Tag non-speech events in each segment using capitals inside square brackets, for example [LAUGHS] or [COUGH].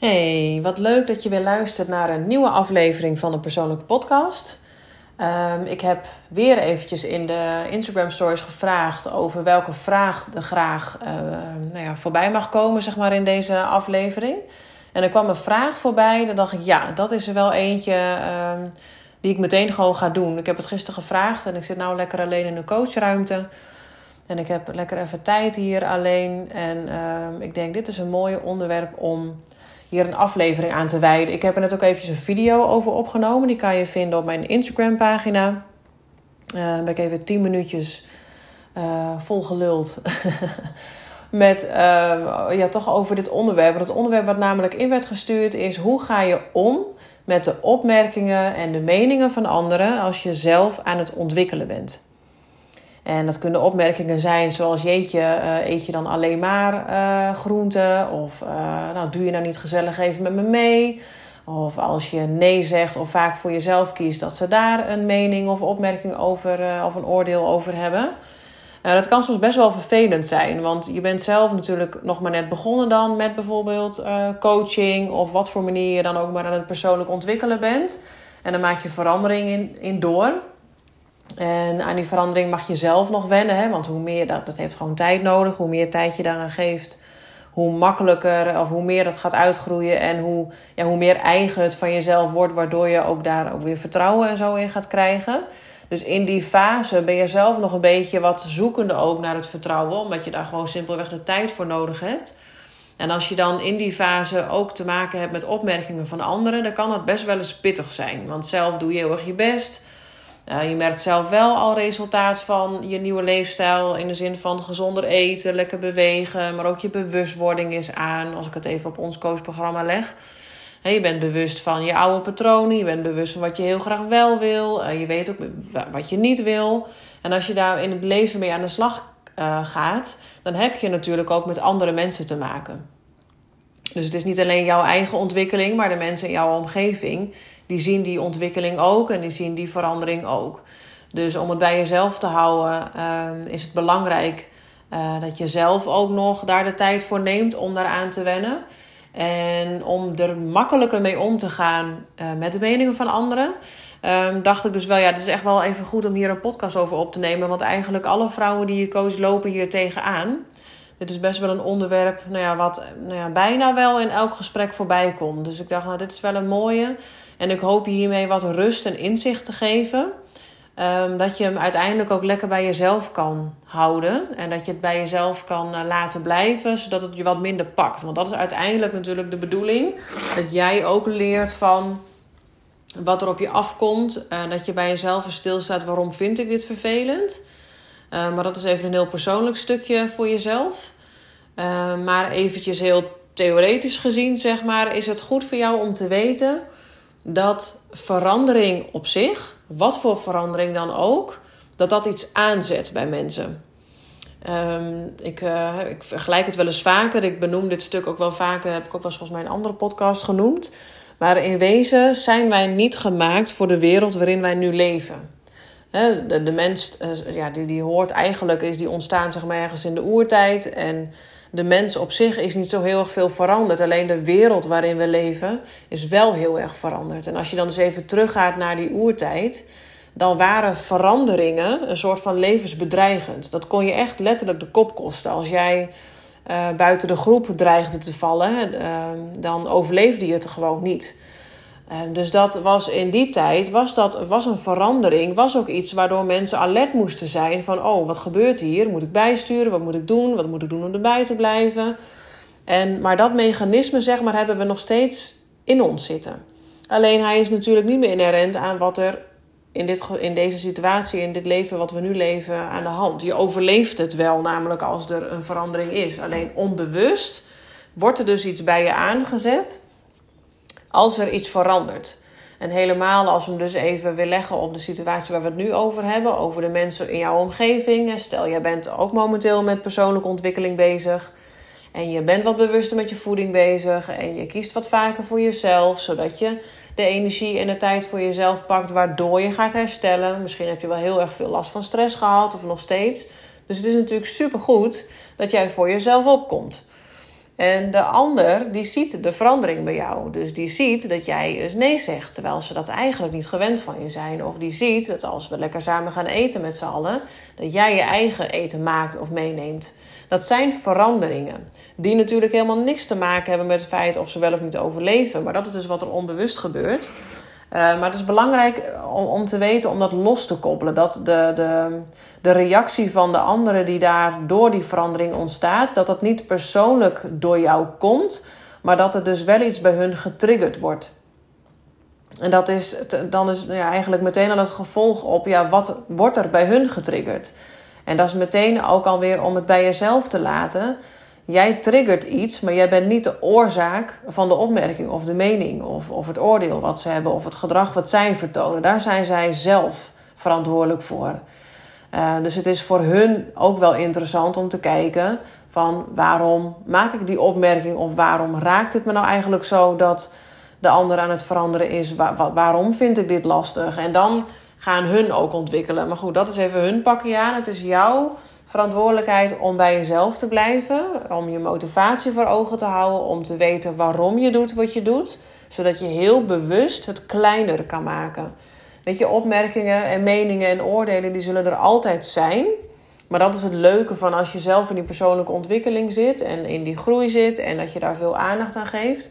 Hey, wat leuk dat je weer luistert naar een nieuwe aflevering van de persoonlijke podcast. Um, ik heb weer eventjes in de Instagram stories gevraagd over welke vraag er graag uh, nou ja, voorbij mag komen zeg maar, in deze aflevering. En er kwam een vraag voorbij, dan dacht ik ja, dat is er wel eentje um, die ik meteen gewoon ga doen. Ik heb het gisteren gevraagd en ik zit nou lekker alleen in een coachruimte. En ik heb lekker even tijd hier alleen. En ik denk, dit is een mooi onderwerp om hier een aflevering aan te wijden. Ik heb er net ook eventjes een video over opgenomen. Die kan je vinden op mijn Instagram pagina. Uh, ben ik even 10 minuutjes uh, vol geluld. [LAUGHS] Met uh, ja, toch over dit onderwerp. Het onderwerp wat namelijk in werd gestuurd is: hoe ga je om met de opmerkingen en de meningen van anderen als je zelf aan het ontwikkelen bent? En dat kunnen opmerkingen zijn zoals jeetje, uh, eet je dan alleen maar uh, groenten? Of uh, nou, doe je nou niet gezellig even met me mee? Of als je nee zegt of vaak voor jezelf kiest, dat ze daar een mening of opmerking over of een oordeel over hebben. dat kan soms best wel vervelend zijn, want je bent zelf natuurlijk nog maar net begonnen dan met bijvoorbeeld coaching of wat voor manier je dan ook maar aan het persoonlijk ontwikkelen bent. En dan maak je verandering in, in door. En aan die verandering mag je zelf nog wennen. Hè? Want hoe meer dat, dat heeft gewoon tijd nodig. Hoe meer tijd je daaraan geeft, hoe makkelijker of hoe meer dat gaat uitgroeien. En hoe, ja, hoe meer eigen het van jezelf wordt. Waardoor je ook daar ook weer vertrouwen en zo in gaat krijgen. Dus in die fase ben je zelf nog een beetje wat zoekende ook naar het vertrouwen. Omdat je daar gewoon simpelweg de tijd voor nodig hebt. En als je dan in die fase ook te maken hebt met opmerkingen van anderen, dan kan dat best wel eens pittig zijn. Want zelf doe je heel erg je best. Uh, je merkt zelf wel al resultaat van je nieuwe leefstijl. In de zin van gezonder eten, lekker bewegen. Maar ook je bewustwording is aan. Als ik het even op ons coachprogramma leg. je bent bewust van je oude patronen. Je bent bewust van wat je heel graag wel wil. Uh, je weet ook wat je niet wil. En als je daar in het leven mee aan de slag uh, gaat. Dan heb je natuurlijk ook met andere mensen te maken. Dus het is niet alleen jouw eigen ontwikkeling, maar de mensen in jouw omgeving, die zien die ontwikkeling ook en die zien die verandering ook. Dus om het bij jezelf te houden, uh, is het belangrijk uh, dat je zelf ook nog daar de tijd voor neemt om daaraan te wennen. En om er makkelijker mee om te gaan uh, met de meningen van anderen. Um, dacht ik dus wel, ja, het is echt wel even goed om hier een podcast over op te nemen. Want eigenlijk alle vrouwen die je coach lopen hier tegenaan dit is best wel een onderwerp nou ja, wat nou ja, bijna wel in elk gesprek voorbij komt. Dus ik dacht, nou, dit is wel een mooie. En ik hoop je hiermee wat rust en inzicht te geven. Um, dat je hem uiteindelijk ook lekker bij jezelf kan houden. En dat je het bij jezelf kan uh, laten blijven, zodat het je wat minder pakt. Want dat is uiteindelijk natuurlijk de bedoeling. Dat jij ook leert van wat er op je afkomt. Uh, dat je bij jezelf stilstaat, waarom vind ik dit vervelend? Uh, maar dat is even een heel persoonlijk stukje voor jezelf. Uh, maar eventjes heel theoretisch gezien, zeg maar, is het goed voor jou om te weten dat verandering op zich, wat voor verandering dan ook, dat dat iets aanzet bij mensen. Um, ik, uh, ik vergelijk het wel eens vaker. Ik benoem dit stuk ook wel vaker. heb ik ook wel eens volgens mij een andere podcast genoemd. Maar in wezen zijn wij niet gemaakt voor de wereld waarin wij nu leven. De, de mens, eh, ja, die, die hoort eigenlijk, is die ontstaan zeg maar ergens in de oertijd. En de mens op zich is niet zo heel erg veel veranderd. Alleen de wereld waarin we leven is wel heel erg veranderd. En als je dan dus even teruggaat naar die oertijd, dan waren veranderingen een soort van levensbedreigend. Dat kon je echt letterlijk de kop kosten. Als jij uh, buiten de groep dreigde te vallen, uh, dan overleefde je het gewoon niet. Ehm, dus dat was in die tijd was dat, was een verandering, was ook iets waardoor mensen alert moesten zijn van oh, wat gebeurt hier? Moet ik bijsturen? Wat moet ik doen? Wat moet ik doen om erbij te blijven? En, maar dat mechanisme, zeg maar, hebben we nog steeds in ons zitten. Alleen hij is natuurlijk niet meer inherent aan wat er in, dit, in deze situatie, in dit leven wat we nu leven, aan de hand. Je overleeft het wel, namelijk als er een verandering is. Alleen onbewust wordt er dus iets bij je aangezet als er iets verandert. En helemaal als we hem dus even weer leggen op de situatie waar we het nu over hebben, over de mensen in jouw omgeving. Stel, jij bent ook momenteel met persoonlijke ontwikkeling bezig. En je bent wat bewuster met je voeding bezig. En je kiest wat vaker voor jezelf, zodat je de energie en de tijd voor jezelf pakt, waardoor je gaat herstellen. Misschien heb je wel heel erg veel last van stress gehad, of nog steeds. Dus het is natuurlijk supergoed dat jij voor jezelf opkomt. En de ander die ziet de verandering bij jou. Dus die ziet dat jij eens nee zegt, terwijl ze dat eigenlijk niet gewend van je zijn. Of die ziet dat als we lekker samen gaan eten met z'n allen, dat jij je eigen eten maakt of meeneemt. Dat zijn veranderingen. Die natuurlijk helemaal niks te maken hebben met het feit of ze wel of niet overleven. Maar dat is dus wat er onbewust gebeurt. Uh, maar het is belangrijk om, om te weten om dat los te koppelen. Dat de, de, de reactie van de anderen die daar door die verandering ontstaat, dat dat niet persoonlijk door jou komt, maar dat er dus wel iets bij hun getriggerd wordt. En dat is dan is ja, eigenlijk meteen al het gevolg op, ja, wat wordt er bij hun getriggerd? En dat is meteen ook alweer om het bij jezelf te laten. Jij triggert iets, maar jij bent niet de oorzaak van de opmerking of de mening of, of het oordeel wat ze hebben of het gedrag wat zij vertonen. Daar zijn zij zelf verantwoordelijk voor. Uh, dus het is voor hun ook wel interessant om te kijken van waarom maak ik die opmerking of waarom raakt het me nou eigenlijk zo dat de ander aan het veranderen is? Waar, waarom vind ik dit lastig? En dan gaan hun ook ontwikkelen. Maar goed, dat is even hun pakje aan. Het is jouw verantwoordelijkheid om bij jezelf te blijven, om je motivatie voor ogen te houden, om te weten waarom je doet wat je doet, zodat je heel bewust het kleiner kan maken. Weet je, opmerkingen en meningen en oordelen, die zullen er altijd zijn. Maar dat is het leuke van als je zelf in die persoonlijke ontwikkeling zit en in die groei zit en dat je daar veel aandacht aan geeft.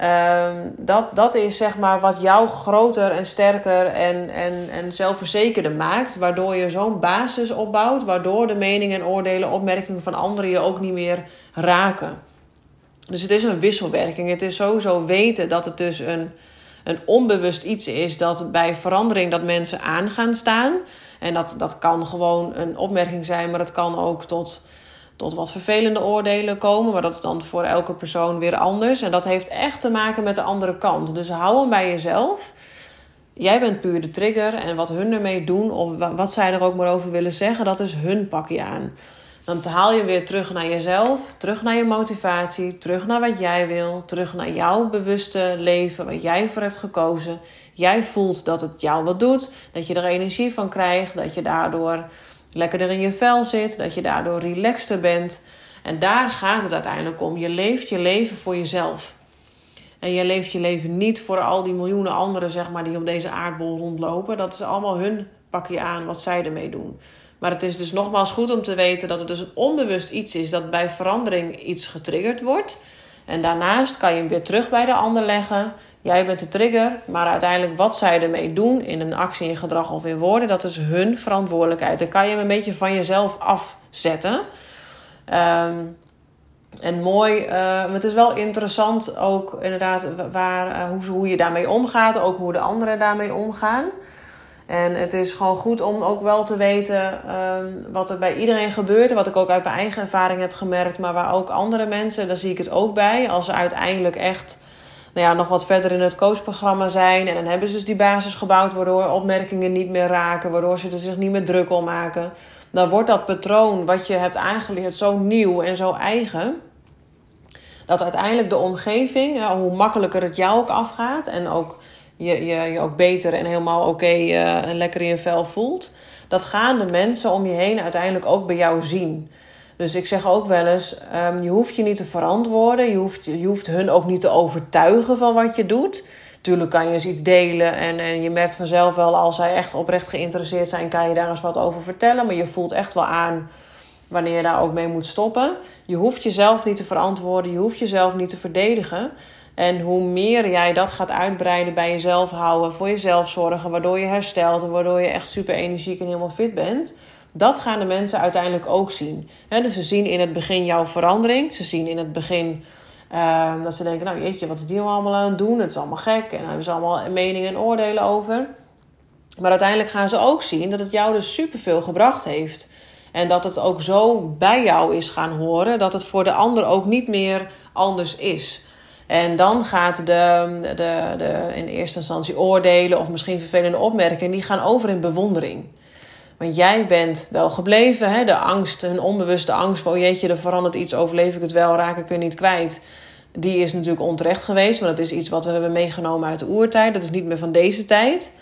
Ehm, dat, dat is zeg maar wat jou groter en sterker en, en, en zelfverzekerder maakt. Waardoor je zo'n basis opbouwt. Waardoor de meningen en oordelen, opmerkingen van anderen je ook niet meer raken. Dus het is een wisselwerking. Het is sowieso weten dat het dus een, een onbewust iets is dat bij verandering dat mensen aan gaan staan. En dat, dat kan gewoon een opmerking zijn, maar het kan ook tot tot wat vervelende oordelen komen. Maar dat is dan voor elke persoon weer anders. En dat heeft echt te maken met de andere kant. Dus hou hem bij jezelf. Jij bent puur de trigger. En wat hun ermee doen, of wat zij er ook maar over willen zeggen, dat is hun pakje aan. Dan haal je weer terug naar jezelf, terug naar je motivatie, terug naar wat jij wil, terug naar jouw bewuste leven, wat jij voor hebt gekozen. Jij voelt dat het jou wat doet, dat je er energie van krijgt, dat je daardoor lekkerder in je vel zit, dat je daardoor relaxter bent. En daar gaat het uiteindelijk om. Je leeft je leven voor jezelf. En je leeft je leven niet voor al die miljoenen anderen zeg maar, die op deze aardbol rondlopen. Dat is allemaal hun pakje aan wat zij ermee doen. Maar het is dus nogmaals goed om te weten dat het dus een onbewust iets is dat bij verandering iets getriggerd wordt. En daarnaast kan je hem weer terug bij de ander leggen. Jij bent de trigger, maar uiteindelijk wat zij ermee doen in een actie, in gedrag of in woorden, dat is hun verantwoordelijkheid. Dan kan je hem een beetje van jezelf afzetten. Um, en mooi, uh, het is wel interessant ook inderdaad waar, uh, hoe, hoe je daarmee omgaat, ook hoe de anderen daarmee omgaan. En het is gewoon goed om ook wel te weten um, wat er bij iedereen gebeurt. Wat ik ook uit mijn eigen ervaring heb gemerkt. Maar waar ook andere mensen, daar zie ik het ook bij. Als ze uiteindelijk echt nou ja, nog wat verder in het coachprogramma zijn. En dan hebben ze dus die basis gebouwd. Waardoor opmerkingen niet meer raken. Waardoor ze er zich niet meer druk om maken. Dan wordt dat patroon wat je hebt aangeleerd zo nieuw en zo eigen. Dat uiteindelijk de omgeving, hoe makkelijker het jou ook afgaat. En ook je je, je ook beter en helemaal oké eh, en lekker in je vel voelt. Dat gaan de mensen om je heen uiteindelijk ook bij jou zien. Dus ik zeg ook wel eens: um, je hoeft je niet te verantwoorden. Je hoeft, je hoeft hun ook niet te overtuigen van wat je doet. Tuurlijk kan je eens iets delen en, en je merkt vanzelf wel als zij echt oprecht geïnteresseerd zijn, kan je daar eens wat over vertellen. Maar je voelt echt wel aan wanneer je daar ook mee moet stoppen. Je hoeft jezelf niet te verantwoorden, je hoeft jezelf niet te verdedigen. En hoe meer jij dat gaat uitbreiden bij jezelf houden, voor jezelf zorgen, waardoor je herstelt en waardoor je echt super energiek en helemaal fit bent. Dat gaan de mensen uiteindelijk ook zien. dus ze zien in het begin jouw verandering. Ze zien in het begin ehm, dat ze denken: Nou, jeetje, wat is die nou allemaal aan het doen? Het is allemaal gek. En daar hebben ze allemaal meningen en oordelen over. Maar uiteindelijk gaan ze ook zien dat het jou dus superveel gebracht heeft. En dat het ook zo bij jou is gaan horen dat het voor de ander ook niet meer anders is. En dan gaat de, de, de in eerste instantie oordelen of misschien vervelende opmerkingen, die gaan over in bewondering. Want jij bent wel gebleven, hè? de angst, een onbewuste angst van, oh jeetje, er verandert iets, overleef ik het wel, raak ik er niet kwijt. Die is natuurlijk onterecht geweest, want dat is iets wat we hebben meegenomen uit de oertijd. Dat is niet meer van deze tijd.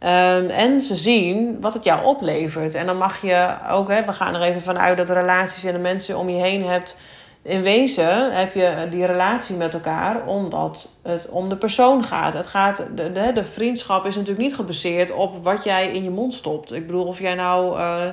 Um, en ze zien wat het jou oplevert. En dan mag je ook, hè, we gaan er even vanuit dat relaties en de mensen om je heen hebt in wezen heb je die relatie met elkaar omdat het om de persoon gaat. Het gaat de, de, de vriendschap is natuurlijk niet gebaseerd op wat jij in je mond stopt. Ik bedoel, of jij nou uh,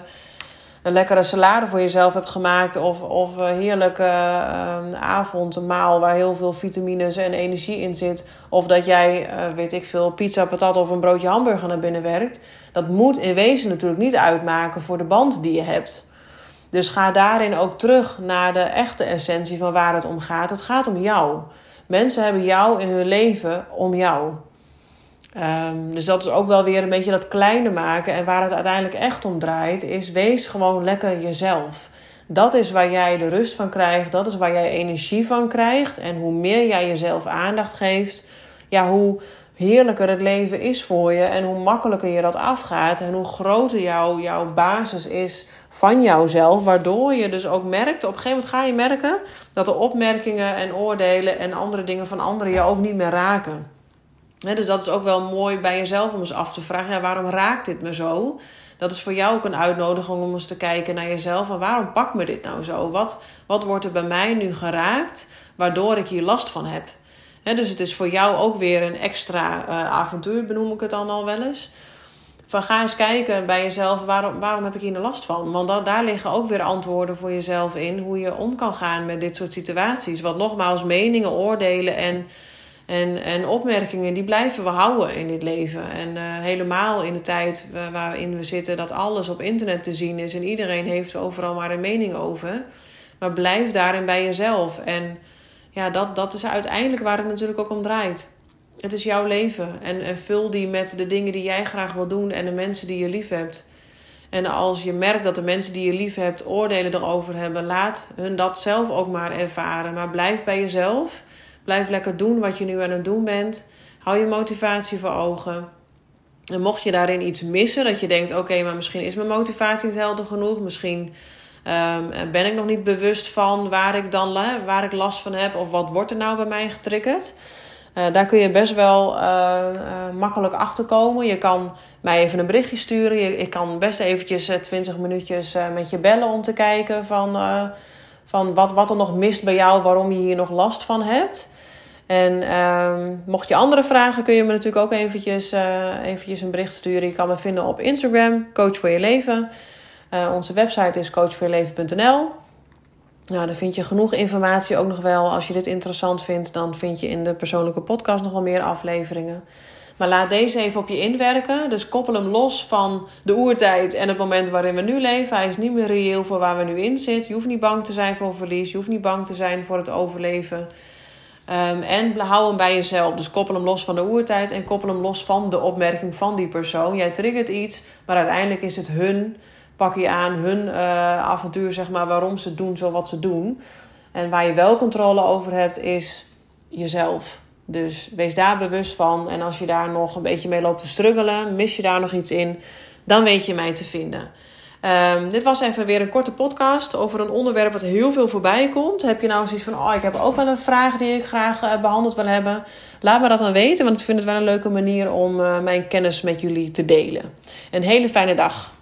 een lekkere salade voor jezelf hebt gemaakt, of, of een heerlijke uh, avondmaal waar heel veel vitamines en energie in zit, of dat jij, uh, weet ik veel, pizza, patat of een broodje hamburger naar binnen werkt. Dat moet in wezen natuurlijk niet uitmaken voor de band die je hebt. Dus ga daarin ook terug naar de echte essentie van waar het om gaat. Het gaat om jou. Mensen hebben jou in hun leven om jou. Um, dus dat is ook wel weer een beetje dat kleine maken. En waar het uiteindelijk echt om draait, is wees gewoon lekker jezelf. Dat is waar jij de rust van krijgt. Dat is waar jij energie van krijgt. En hoe meer jij jezelf aandacht geeft, ja, hoe heerlijker het leven is voor je. En hoe makkelijker je dat afgaat. En hoe groter jouw jouw basis is van jouzelf. Waardoor je dus ook merkt, op een gegeven moment ga je merken dat de opmerkingen en oordelen en andere dingen van anderen je ook niet meer raken. dus dat is ook wel mooi bij jezelf om eens af te vragen: ja, waarom raakt dit me zo? Dat is voor jou ook een uitnodiging om eens te kijken naar jezelf. En waarom pakt me dit nou zo? Wat, wat wordt er bij mij nu geraakt waardoor ik hier last van heb? Dus het is voor jou ook weer een extra uh, avontuur, benoem ik het dan al wel eens. Van ga eens kijken bij jezelf, waarom, waarom heb ik hier last van? Want daar liggen ook weer antwoorden voor jezelf in. Hoe je om kan gaan met dit soort situaties. Want nogmaals, meningen, oordelen en, en, en opmerkingen, die blijven we houden in dit leven. En uh, helemaal in de tijd waarin we zitten, dat alles op internet te zien is. En iedereen heeft overal maar een mening over. Maar blijf daarin bij jezelf. En ja, dat, dat is uiteindelijk waar het natuurlijk ook om draait. Het is jouw leven. En, vul die met de dingen die jij graag wil doen en de mensen die je lief hebt. En als je merkt dat de mensen die je lief hebt oordelen erover hebben, laat hun dat zelf ook maar ervaren. Maar blijf bij jezelf. Blijf lekker doen wat je nu aan het doen bent. Hou je motivatie voor ogen. En mocht je daarin iets missen, dat je denkt: oké, maar misschien is mijn motivatie niet helder genoeg. Misschien um, ben ik nog niet bewust van waar ik dan waar ik last van heb. Of wat wordt er nou bij mij getriggerd. Uh, daar kun je best wel uh, uh, makkelijk achter komen. Je kan mij even een berichtje sturen. Ik kan best eventjes 20 minuutjes met je bellen om te kijken van, van wat, wat er nog mist bij jou, waarom je hier nog last van hebt. En ehm, mocht je andere vragen, kun je me natuurlijk ook eventjes, eventjes een bericht sturen. Je kan me vinden op Instagram, Coach voor je leven. Onze website is coachvoorjeleven.nl. Nou, dan vind je genoeg informatie ook nog wel. Als je dit interessant vindt, dan vind je in de persoonlijke podcast nog wel meer afleveringen. Maar laat deze even op je inwerken. Dus koppel hem los van de oertijd en het moment waarin we nu leven. Hij is niet meer reëel voor waar we nu in zitten. Je hoeft niet bang te zijn voor verlies. Je hoeft niet bang te zijn voor het overleven. Um, en hou hem bij jezelf. Dus koppel hem los van de oertijd en koppel hem los van de opmerking van die persoon. Jij triggert iets, maar uiteindelijk is het hun pak je aan hun uh, avontuur, zeg maar, waarom ze doen zo wat ze doen. En waar je wel controle over hebt, is jezelf. Dus wees daar bewust van. En als je daar nog een beetje mee loopt te struggelen, mis je daar nog iets in, dan weet je mij te vinden. Um, dit was even weer een korte podcast over een onderwerp wat heel veel voorbij komt. Heb je nou zoiets van, oh, ik heb ook wel een vraag die ik graag uh, behandeld wil hebben? Laat me dat dan weten, want ik vind het wel een leuke manier om uh, mijn kennis met jullie te delen. Een hele fijne dag.